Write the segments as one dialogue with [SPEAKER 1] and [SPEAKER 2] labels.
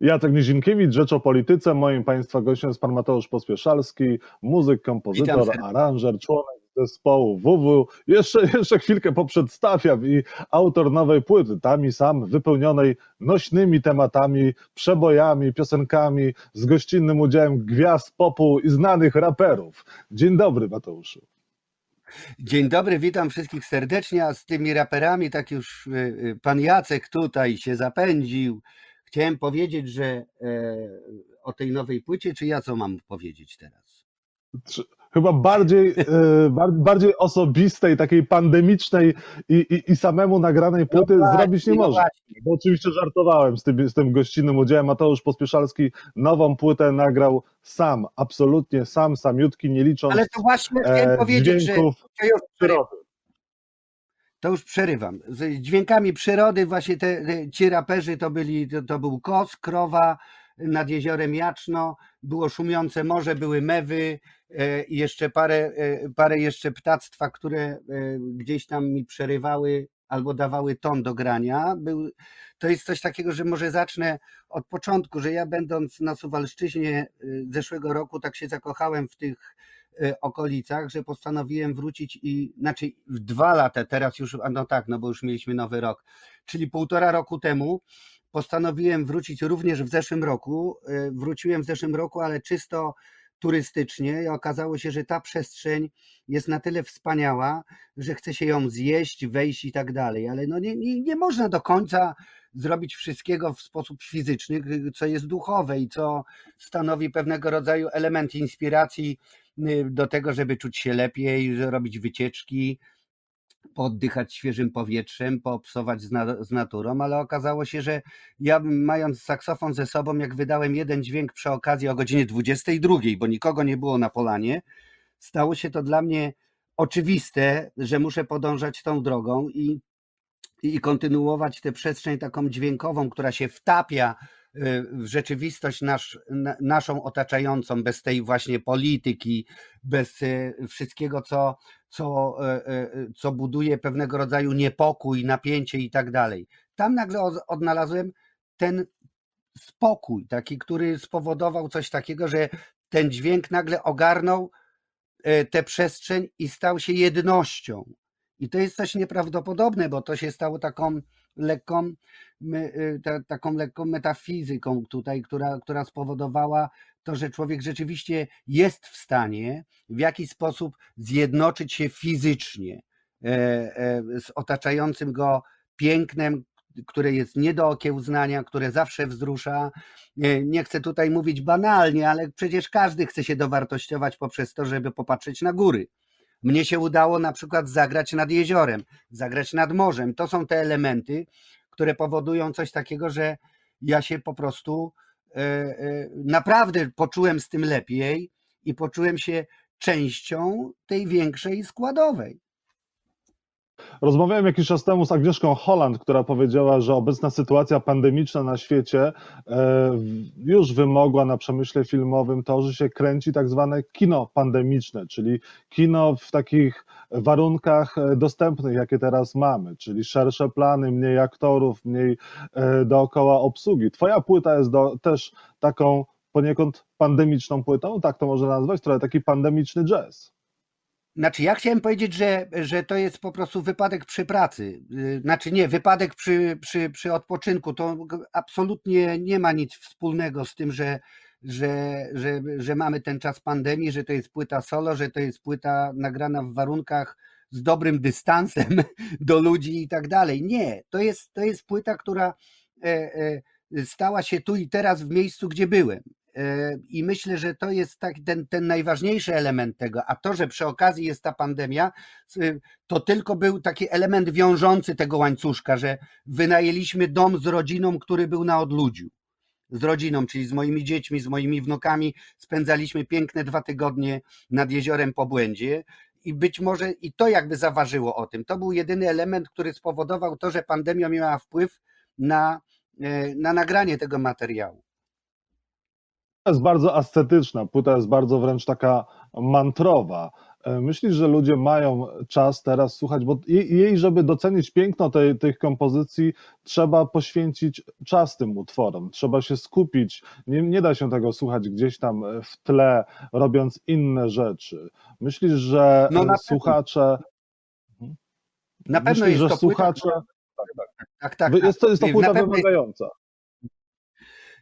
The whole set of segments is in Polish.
[SPEAKER 1] Jacek Nizinkiewicz, Rzecz o Polityce. Moim Państwa gościem jest Pan Mateusz Pospieszalski, muzyk, kompozytor, aranżer, członek zespołu WW. Jeszcze, jeszcze chwilkę poprzedstawiam i autor nowej płyty, tam i sam, wypełnionej nośnymi tematami, przebojami, piosenkami, z gościnnym udziałem gwiazd popu i znanych raperów. Dzień dobry Mateuszu.
[SPEAKER 2] Dzień dobry, witam wszystkich serdecznie, a z tymi raperami tak już y, y, pan Jacek tutaj się zapędził. Chciałem powiedzieć, że e, o tej nowej płycie, czy ja co mam powiedzieć teraz?
[SPEAKER 1] Chyba bardziej, e, bardziej osobistej, takiej pandemicznej i, i, i samemu nagranej no płyty no zrobić nie no można. Bo oczywiście żartowałem z tym, z tym gościnnym udziałem. Mateusz Pospieszalski nową płytę nagrał sam, absolutnie sam, samiutki, nie licząc
[SPEAKER 2] Ale to właśnie chciałem e, powiedzieć, że przyrody to już przerywam. Z dźwiękami przyrody właśnie te, te ci raperzy to byli, to, to, był kos, krowa nad jeziorem Jaczno, było szumiące morze, były mewy e, i jeszcze parę, e, parę jeszcze ptactwa, które e, gdzieś tam mi przerywały albo dawały ton do grania. Był, to jest coś takiego, że może zacznę od początku, że ja będąc na Suwalszczyźnie zeszłego roku tak się zakochałem w tych okolicach, że postanowiłem wrócić i, znaczy w dwa lata, teraz już, no tak, no bo już mieliśmy nowy rok, czyli półtora roku temu postanowiłem wrócić również w zeszłym roku. Y, wróciłem w zeszłym roku, ale czysto turystycznie i okazało się, że ta przestrzeń jest na tyle wspaniała, że chce się ją zjeść, wejść i tak dalej, ale no nie, nie, nie można do końca zrobić wszystkiego w sposób fizyczny, co jest duchowe i co stanowi pewnego rodzaju element inspiracji y, do tego, żeby czuć się lepiej, robić wycieczki, poddychać świeżym powietrzem, poobsować z, na, z, naturą, ale okazało się, że ja mając saksofon ze sobą, jak wydałem jeden dźwięk przy okazji o godzinie 22, bo nikogo nie było na polanie, stało się to dla mnie oczywiste, że muszę podążać tą drogą i i kontynuować tę przestrzeń taką dźwiękową, która się wtapia y, rzeczywistość nasz, naszą otaczającą, bez tej właśnie polityki, bez y, wszystkiego, co, co, y, co buduje pewnego rodzaju niepokój, napięcie i tak dalej. Tam nagle odnalazłem ten spokój, taki, który spowodował coś takiego, że ten dźwięk nagle ogarnął tę przestrzeń i stał się jednością. I to jest coś nieprawdopodobne, bo to się stało taką lekką, y, taką lekką metafizyką tutaj, która, która spowodowała to, że człowiek rzeczywiście jest w stanie w jakiś sposób zjednoczyć się fizycznie e, e, z otaczającym go pięknem, które jest nie do okiełznania, które zawsze wzrusza. E, nie chcę tutaj mówić banalnie, ale przecież każdy chce się dowartościować poprzez to, żeby popatrzeć na góry. Mnie się udało na przykład zagrać nad jeziorem, zagrać nad morzem. To są te elementy, które powodują coś takiego, że ja się po prostu e, e, naprawdę poczułem z tym lepiej i poczułem się częścią tej większej składowej.
[SPEAKER 1] Rozmawiałem jakiś czas temu z Agnieszką Holland, która powiedziała, że obecna sytuacja pandemiczna na świecie e, już wymogła na przemyśle filmowym to, że się kręci tak zwane kino pandemiczne, czyli kino w takich warunkach e, dostępnych, jakie teraz mamy, czyli szersze plany, mniej aktorów, mniej e, dookoła obsługi. Twoja płyta jest do, też taką poniekąd pandemiczną płytą, tak to można nazwać, trochę taki pandemiczny jazz.
[SPEAKER 2] Znaczy, ja chciałem powiedzieć, że, że to jest po prostu wypadek przy pracy. Y, znaczy, nie, wypadek przy, przy, przy odpoczynku. To absolutnie nie ma nic wspólnego z tym, że, że, że, że mamy ten czas pandemii, że to jest płyta solo, że to jest płyta nagrana w warunkach z dobrym dystansem do ludzi i tak dalej. Nie, to jest, to jest płyta, która e, e, stała się tu i teraz w miejscu, gdzie byłem. E, I myślę, że to jest tak, ten, ten najważniejszy element tego, a to, że przy okazji jest ta pandemia, to tylko był taki element wiążący tego łańcuszka, że wynajęliśmy dom z rodziną, który był na odludziu. Z rodziną, czyli z moimi dziećmi, z moimi wnukami, spędzaliśmy piękne dwa tygodnie nad jeziorem po błędzie. I być może i to jakby zaważyło o tym. To był jedyny element, który spowodował to, że pandemia miała wpływ na, e, na nagranie tego materiału.
[SPEAKER 1] Jest bardzo ascetyczna, płyta jest bardzo wręcz taka mantrowa. E, myślisz, że ludzie mają czas teraz słuchać, bo jej, żeby docenić piękno tej, tych kompozycji, trzeba poświęcić czas tym utworom, trzeba się skupić. Nie, nie da się tego słuchać gdzieś tam w tle, robiąc inne rzeczy. Myślisz, że no słuchacze.
[SPEAKER 2] Mhm. Na pewno Myślisz, jest że to słuchacze. Płyta,
[SPEAKER 1] tak, tak. tak, tak, jest, to, jest to płyta wymagająca.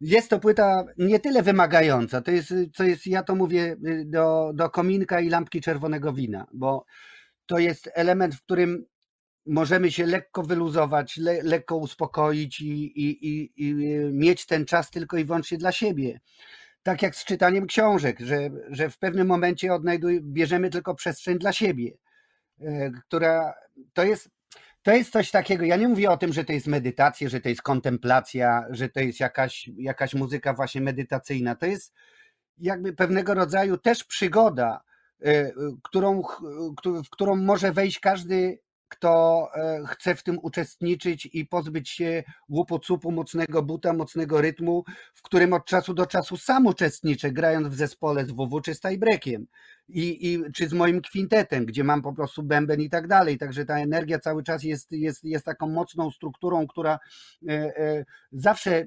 [SPEAKER 2] Jest to płyta nie tyle wymagająca, to jest, co jest, ja to mówię y, do, do kominka i lampki czerwonego wina, bo to jest element, w którym możemy się lekko wyluzować, le, lekko uspokoić i, i, i, i, mieć ten czas tylko i wyłącznie dla siebie. Tak jak z czytaniem książek, że, że w pewnym momencie odnajduj, bierzemy tylko przestrzeń dla siebie, e, która to jest to jest coś takiego, ja nie mówię o tym, że to jest medytacja, że to jest kontemplacja, że to jest jakaś, jakaś muzyka właśnie medytacyjna. To jest jakby pewnego rodzaju też przygoda, y, którą, w którą może wejść każdy kto e, chce w tym uczestniczyć i pozbyć się łupu cupu, mocnego buta, mocnego rytmu, w którym od czasu do czasu sam uczestniczę, grając w zespole z WW czy z i, i, czy z moim kwintetem, gdzie mam po prostu bęben i tak dalej. Także ta energia cały czas jest, jest, jest taką mocną strukturą, która e, e, zawsze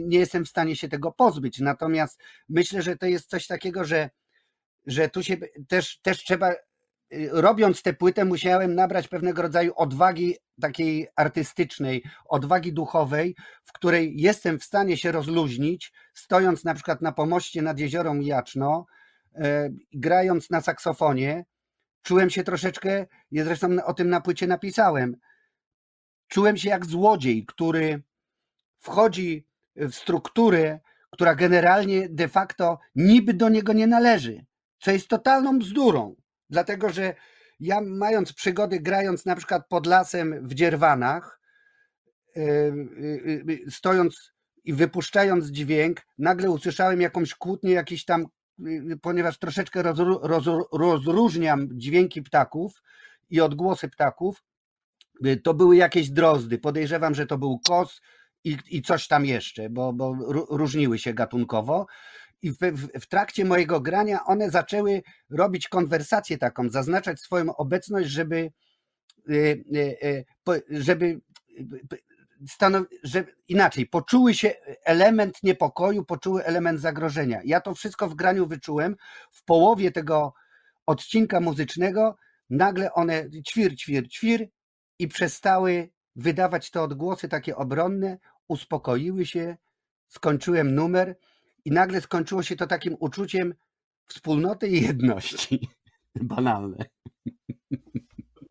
[SPEAKER 2] nie jestem w stanie się tego pozbyć. Natomiast myślę, że to jest coś takiego, że że tu się też, też trzeba robiąc tę płytę, musiałem nabrać pewnego rodzaju odwagi takiej artystycznej, odwagi duchowej, w której jestem w stanie się rozluźnić, stojąc na przykład na pomoście nad jeziorem Jaczno, e, grając na saksofonie. Czułem się troszeczkę, zresztą o tym na płycie napisałem, czułem się jak złodziej, który wchodzi w strukturę, która generalnie de facto niby do niego nie należy, co jest totalną bzdurą Dlatego, że ja mając przygody, grając na przykład pod lasem w Dzierwanach, y, y, y, stojąc i wypuszczając dźwięk, nagle usłyszałem jakąś kłótnię, jakiś tam, ponieważ troszeczkę rozróżniam dźwięki ptaków i odgłosy ptaków, to były jakieś drozdy. Podejrzewam, że to był kos i, i coś tam jeszcze, bo, bo różniły się gatunkowo i w, w, trakcie mojego grania one zaczęły robić konwersację taką, zaznaczać swoją obecność, żeby, e, e, e, żeby stanow, że inaczej, poczuły się element niepokoju, poczuły element zagrożenia. Ja to wszystko w graniu wyczułem. W połowie tego odcinka muzycznego nagle one ćwir, ćwir, ćwir i przestały wydawać te odgłosy takie obronne, uspokoiły się, skończyłem numer i nagle skończyło się to takim uczuciem wspólnoty i jedności. Banalne.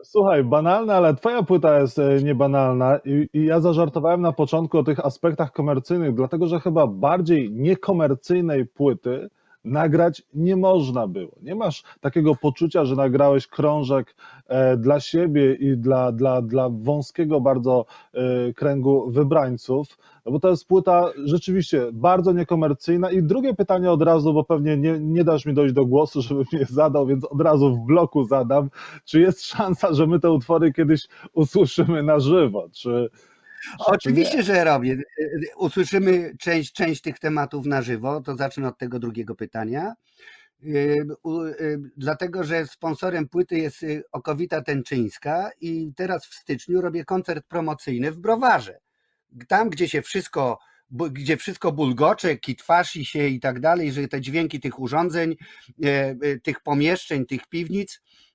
[SPEAKER 1] Słuchaj, banalne, ale twoja płyta jest e, niebanalna i, i ja zażartowałem na początku o tych aspektach komercyjnych, dlatego że chyba bardziej niekomercyjnej płyty nagrać nie można było. Nie masz takiego poczucia, że nagrałeś krążek e, dla siebie i dla, dla, dla wąskiego bardzo e, kręgu wybrańców, no bo to jest płyta rzeczywiście bardzo niekomercyjna. I drugie pytanie od razu, bo pewnie nie, nie dasz mi dojść do głosu, żeby mnie zadał, więc od razu w bloku zadam. Czy jest szansa, że my te utwory kiedyś usłyszymy na żywo? Czy,
[SPEAKER 2] Oczywiście, że robię. Usłyszymy część, część tych tematów na żywo, to zacznę od tego drugiego pytania. Y, dlatego, że sponsorem płyty jest Okowita Tęczyńska i teraz w styczniu robię koncert promocyjny w Browarze. Tam, gdzie się wszystko gdzie wszystko bulgocze, kitwasi się i tak dalej, że te dźwięki tych urządzeń, e, tych pomieszczeń, tych piwnic E,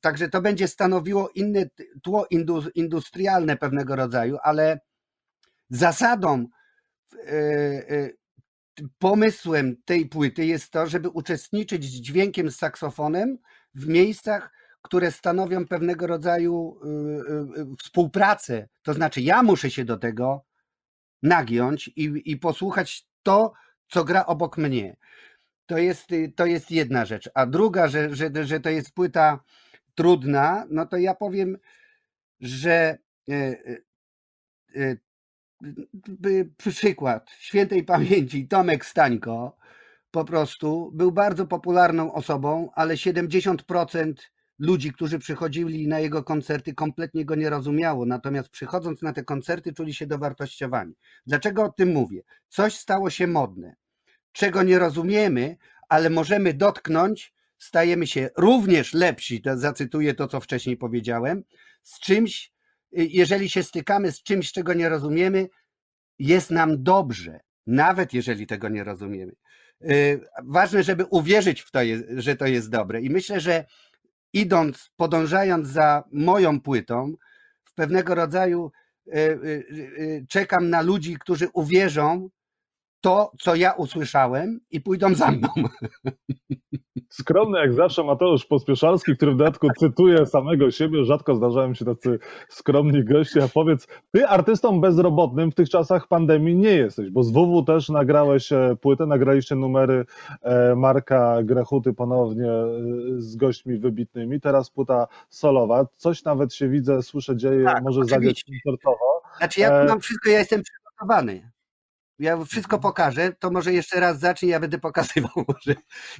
[SPEAKER 2] także to będzie stanowiło inne tło industrialne pewnego rodzaju, ale zasadą, e, e, pomysłem tej płyty jest to, żeby uczestniczyć z dźwiękiem, z saksofonem w miejscach, które stanowią pewnego rodzaju współpracę. To znaczy, ja muszę się do tego nagiąć i, i posłuchać to, co gra obok mnie. To jest, y, to jest jedna rzecz. A druga, że, że, że to jest płyta trudna, no to ja powiem, że y, y, przykład świętej pamięci Tomek Stańko po prostu był bardzo popularną osobą, ale 70% ludzi, którzy przychodzili na jego koncerty, kompletnie go nie rozumiało. Natomiast przychodząc na te koncerty, czuli się dowartościowani. Dlaczego o tym mówię? Coś stało się modne. Czego nie rozumiemy, ale możemy dotknąć, stajemy się również lepsi, to zacytuję to, co wcześniej powiedziałem, z czymś, jeżeli się stykamy z czymś, czego nie rozumiemy, jest nam dobrze, nawet jeżeli tego nie rozumiemy. Y, ważne, żeby uwierzyć w to, że to jest dobre. I myślę, że idąc, podążając za moją płytą, w pewnego rodzaju y, y, czekam na ludzi, którzy uwierzą to, co ja usłyszałem i pójdą za mną.
[SPEAKER 1] Skromny jak zawsze Mateusz Pospieszalski, który w dodatku cytuje samego siebie. Rzadko zdarzają się tacy skromni goście. A powiedz, ty artystą bezrobotnym w tych czasach pandemii nie jesteś, bo z WW też nagrałeś e, płytę, nagraliście numery e, Marka Grechuty ponownie e, z gośćmi wybitnymi. Teraz płyta solowa. Coś nawet się widzę, słyszę, dzieje, tak, może zagrać koncertowo.
[SPEAKER 2] Znaczy ja tu mam wszystko, ja jestem przygotowany ja wszystko mhm. pokażę, to może jeszcze raz zacznij, ja będę pokazywał. Może.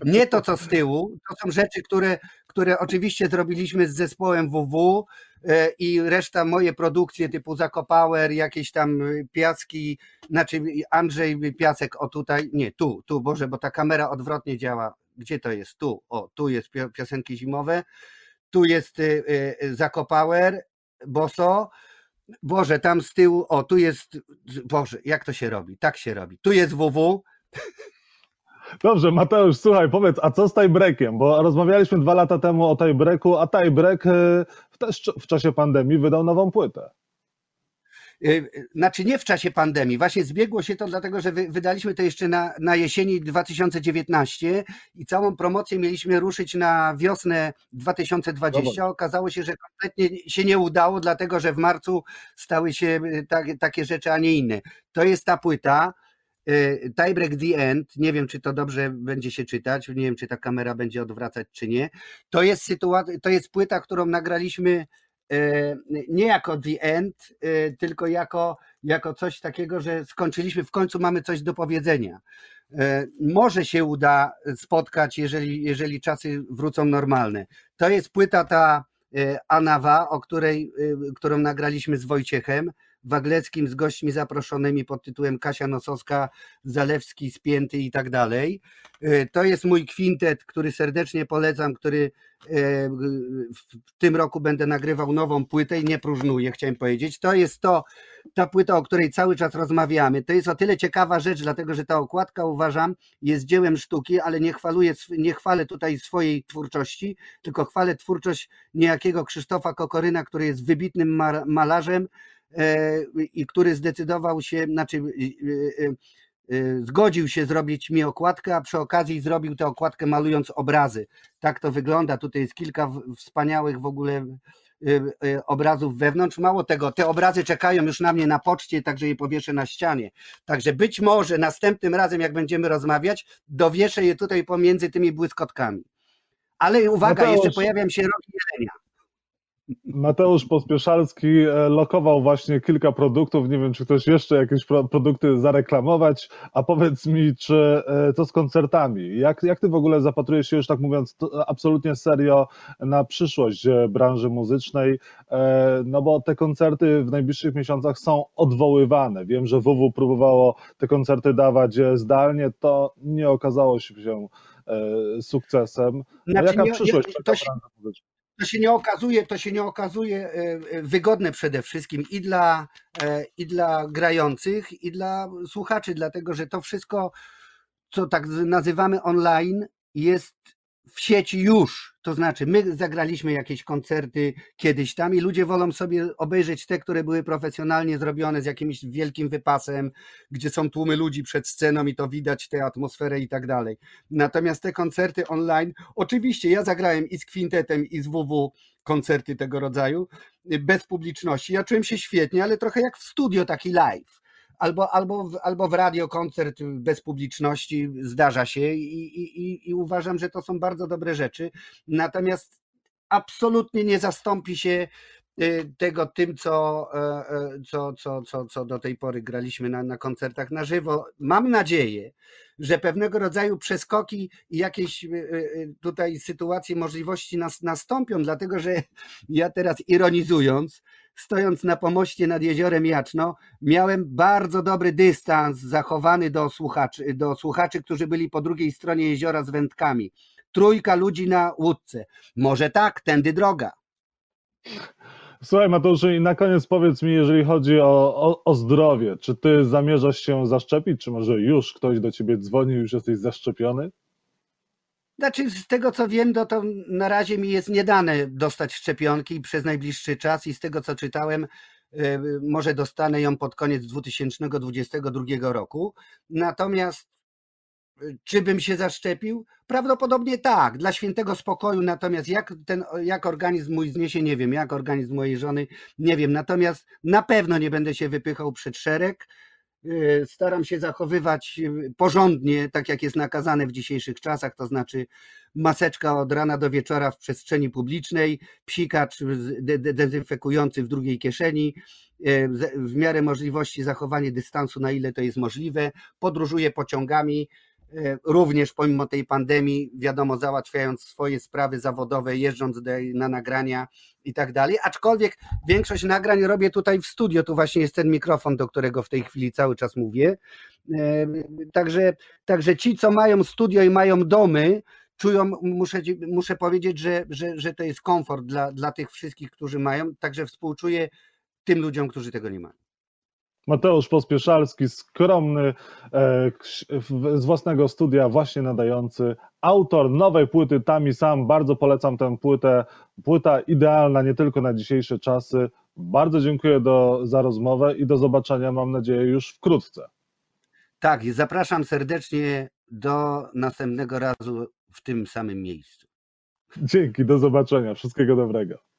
[SPEAKER 2] Nie to, co z tyłu, to są rzeczy, które, które oczywiście zrobiliśmy z zespołem WW e, i reszta moje produkcje typu Zakopower, jakieś tam piaski, znaczy Andrzej Piasek, o tutaj, nie, tu, tu, Boże, bo ta kamera odwrotnie działa. Gdzie to jest? Tu, o, tu jest piosenki zimowe, tu jest e, e, Zakopower, Boso, Boże, tam z tyłu, o tu jest, Boże, jak to się robi? Tak się robi. Tu jest WW.
[SPEAKER 1] Dobrze, Mateusz, słuchaj, powiedz, a co z tiebreakiem? Bo rozmawialiśmy dwa lata temu o tiebreaku, a tiebreak e, też w czasie pandemii wydał nową płytę.
[SPEAKER 2] Y, znaczy nie w czasie pandemii, właśnie zbiegło się to dlatego, że wydaliśmy to jeszcze na, na jesieni 2019 i całą promocję mieliśmy ruszyć na wiosnę 2020. Dobra. Okazało się, że kompletnie się nie udało, dlatego że w marcu stały się y, tak, takie rzeczy, a nie inne. To jest ta płyta. Y, Tiebreak The End, nie wiem czy to dobrze będzie się czytać, nie wiem czy ta kamera będzie odwracać czy nie. To jest sytuacja, to jest płyta, którą nagraliśmy nie jako the end, e, tylko jako, jako coś takiego, że skończyliśmy, w końcu mamy coś do powiedzenia. E, może się uda spotkać, jeżeli, jeżeli czasy wrócą normalne. To jest płyta ta Anawa, o której, którą nagraliśmy z Wojciechem. Wagleckim z gośćmi zaproszonymi pod tytułem Kasia Nosowska, Zalewski, Spięty i tak dalej. E, to jest mój kwintet, który serdecznie polecam, który e, w tym roku będę nagrywał nową płytę i nie próżnuję, chciałem powiedzieć. To jest to, ta płyta, o której cały czas rozmawiamy. To jest o tyle ciekawa rzecz, dlatego że ta okładka uważam jest dziełem sztuki, ale nie, chwaluję, nie chwalę tutaj swojej twórczości, tylko chwalę twórczość niejakiego Krzysztofa Kokoryna, który jest wybitnym malarzem, i który zdecydował się, znaczy e, e, zgodził się zrobić mi okładkę, a przy okazji zrobił tę okładkę malując obrazy. Tak to wygląda. Tutaj jest kilka wspaniałych w ogóle obrazów wewnątrz. Mało tego, te obrazy czekają już na mnie na poczcie, także je powieszę na ścianie. Także być może następnym razem, jak będziemy rozmawiać, dowieszę je tutaj pomiędzy tymi błyskotkami. Ale uwaga, jeszcze pojawiam się rogi jelenia.
[SPEAKER 1] Mateusz Pospieszalski e, lokował właśnie kilka produktów. Nie wiem, czy ktoś jeszcze jakieś produkty zareklamować. A powiedz mi, czy to e, z koncertami? Jak, jak ty w ogóle zapatrujesz się już tak mówiąc absolutnie serio na przyszłość e, branży muzycznej? No bo te koncerty w najbliższych miesiącach są odwoływane. Wiem, że WW próbowało te koncerty dawać zdalnie. To nie okazało się sukcesem. Znaczy, jaka nie, przyszłość nie, to się,
[SPEAKER 2] to się nie okazuje, to się nie okazuje e, e, wygodne przede wszystkim i dla, e, i dla grających, i dla słuchaczy, dlatego że to wszystko, co tak nazywamy online, jest w sieci już. To znaczy, my zagraliśmy jakieś koncerty kiedyś tam i ludzie wolą sobie obejrzeć te, które były profesjonalnie zrobione z jakimś wielkim wypasem, gdzie są tłumy ludzi przed sceną i to widać tę atmosferę i tak dalej. Natomiast te koncerty online, oczywiście ja zagrałem i z kwintetem, i z WW koncerty tego rodzaju, bez publiczności. Ja czułem się świetnie, ale trochę jak w studio taki live albo, albo, albo w radio koncert bez publiczności zdarza się i, i, i uważam, że to są bardzo dobre rzeczy. Natomiast absolutnie nie zastąpi się y, tego tym, co, e, e, co, co, co, co do tej pory graliśmy na, na koncertach na żywo. Mam nadzieję, że pewnego rodzaju przeskoki i jakieś y, y, tutaj sytuacje, możliwości nas, nastąpią, dlatego że ja teraz ironizując, stojąc na pomoście nad jeziorem Jaczno, miałem bardzo dobry dystans zachowany do słuchaczy, do słuchaczy, którzy byli po drugiej stronie jeziora z wędkami. Trójka ludzi na łódce. Może tak, tędy droga.
[SPEAKER 1] Słuchaj Mateuszu i na koniec powiedz mi, jeżeli chodzi o, o, o, zdrowie, czy ty zamierzasz się zaszczepić, czy może już ktoś do ciebie dzwoni, już jesteś zaszczepiony?
[SPEAKER 2] Znaczy, z tego co wiem, to, to na razie mi jest nie dane dostać szczepionki przez najbliższy czas i z tego co czytałem, e, może dostanę ją pod koniec 2022 roku. Natomiast e, czy bym się zaszczepił? Prawdopodobnie tak, dla świętego spokoju, natomiast jak ten, jak organizm mój zniesie, nie wiem, jak organizm mojej żony, nie wiem, natomiast na pewno nie będę się wypychał przed szereg, staram się zachowywać y, porządnie, tak jak jest nakazane w dzisiejszych czasach, to znaczy maseczka od rana do wieczora w przestrzeni publicznej, psikacz dezynfekujący w drugiej kieszeni, y, w miarę możliwości zachowanie dystansu, na ile to jest możliwe, podróżuję pociągami, również pomimo tej pandemii, wiadomo, załatwiając swoje sprawy zawodowe, jeżdżąc na nagrania i tak dalej. Aczkolwiek większość nagrań robię tutaj w studio. Tu właśnie jest ten mikrofon, do którego w tej chwili cały czas mówię. E, także, także ci, co mają studio i mają domy, czują, muszę, muszę powiedzieć, że, że, że to jest komfort dla, dla tych wszystkich, którzy mają. Także współczuję tym ludziom, którzy tego nie mają.
[SPEAKER 1] Mateusz Pospieszalski, skromny, e, z własnego studia właśnie nadający, autor nowej płyty Tami Sam. Bardzo polecam tę płytę. Płyta idealna nie tylko na dzisiejsze czasy. Bardzo dziękuję do, za rozmowę i do zobaczenia, mam nadzieję, już wkrótce.
[SPEAKER 2] Tak, zapraszam serdecznie do następnego razu w tym samym miejscu.
[SPEAKER 1] Dzięki, do zobaczenia. Wszystkiego dobrego.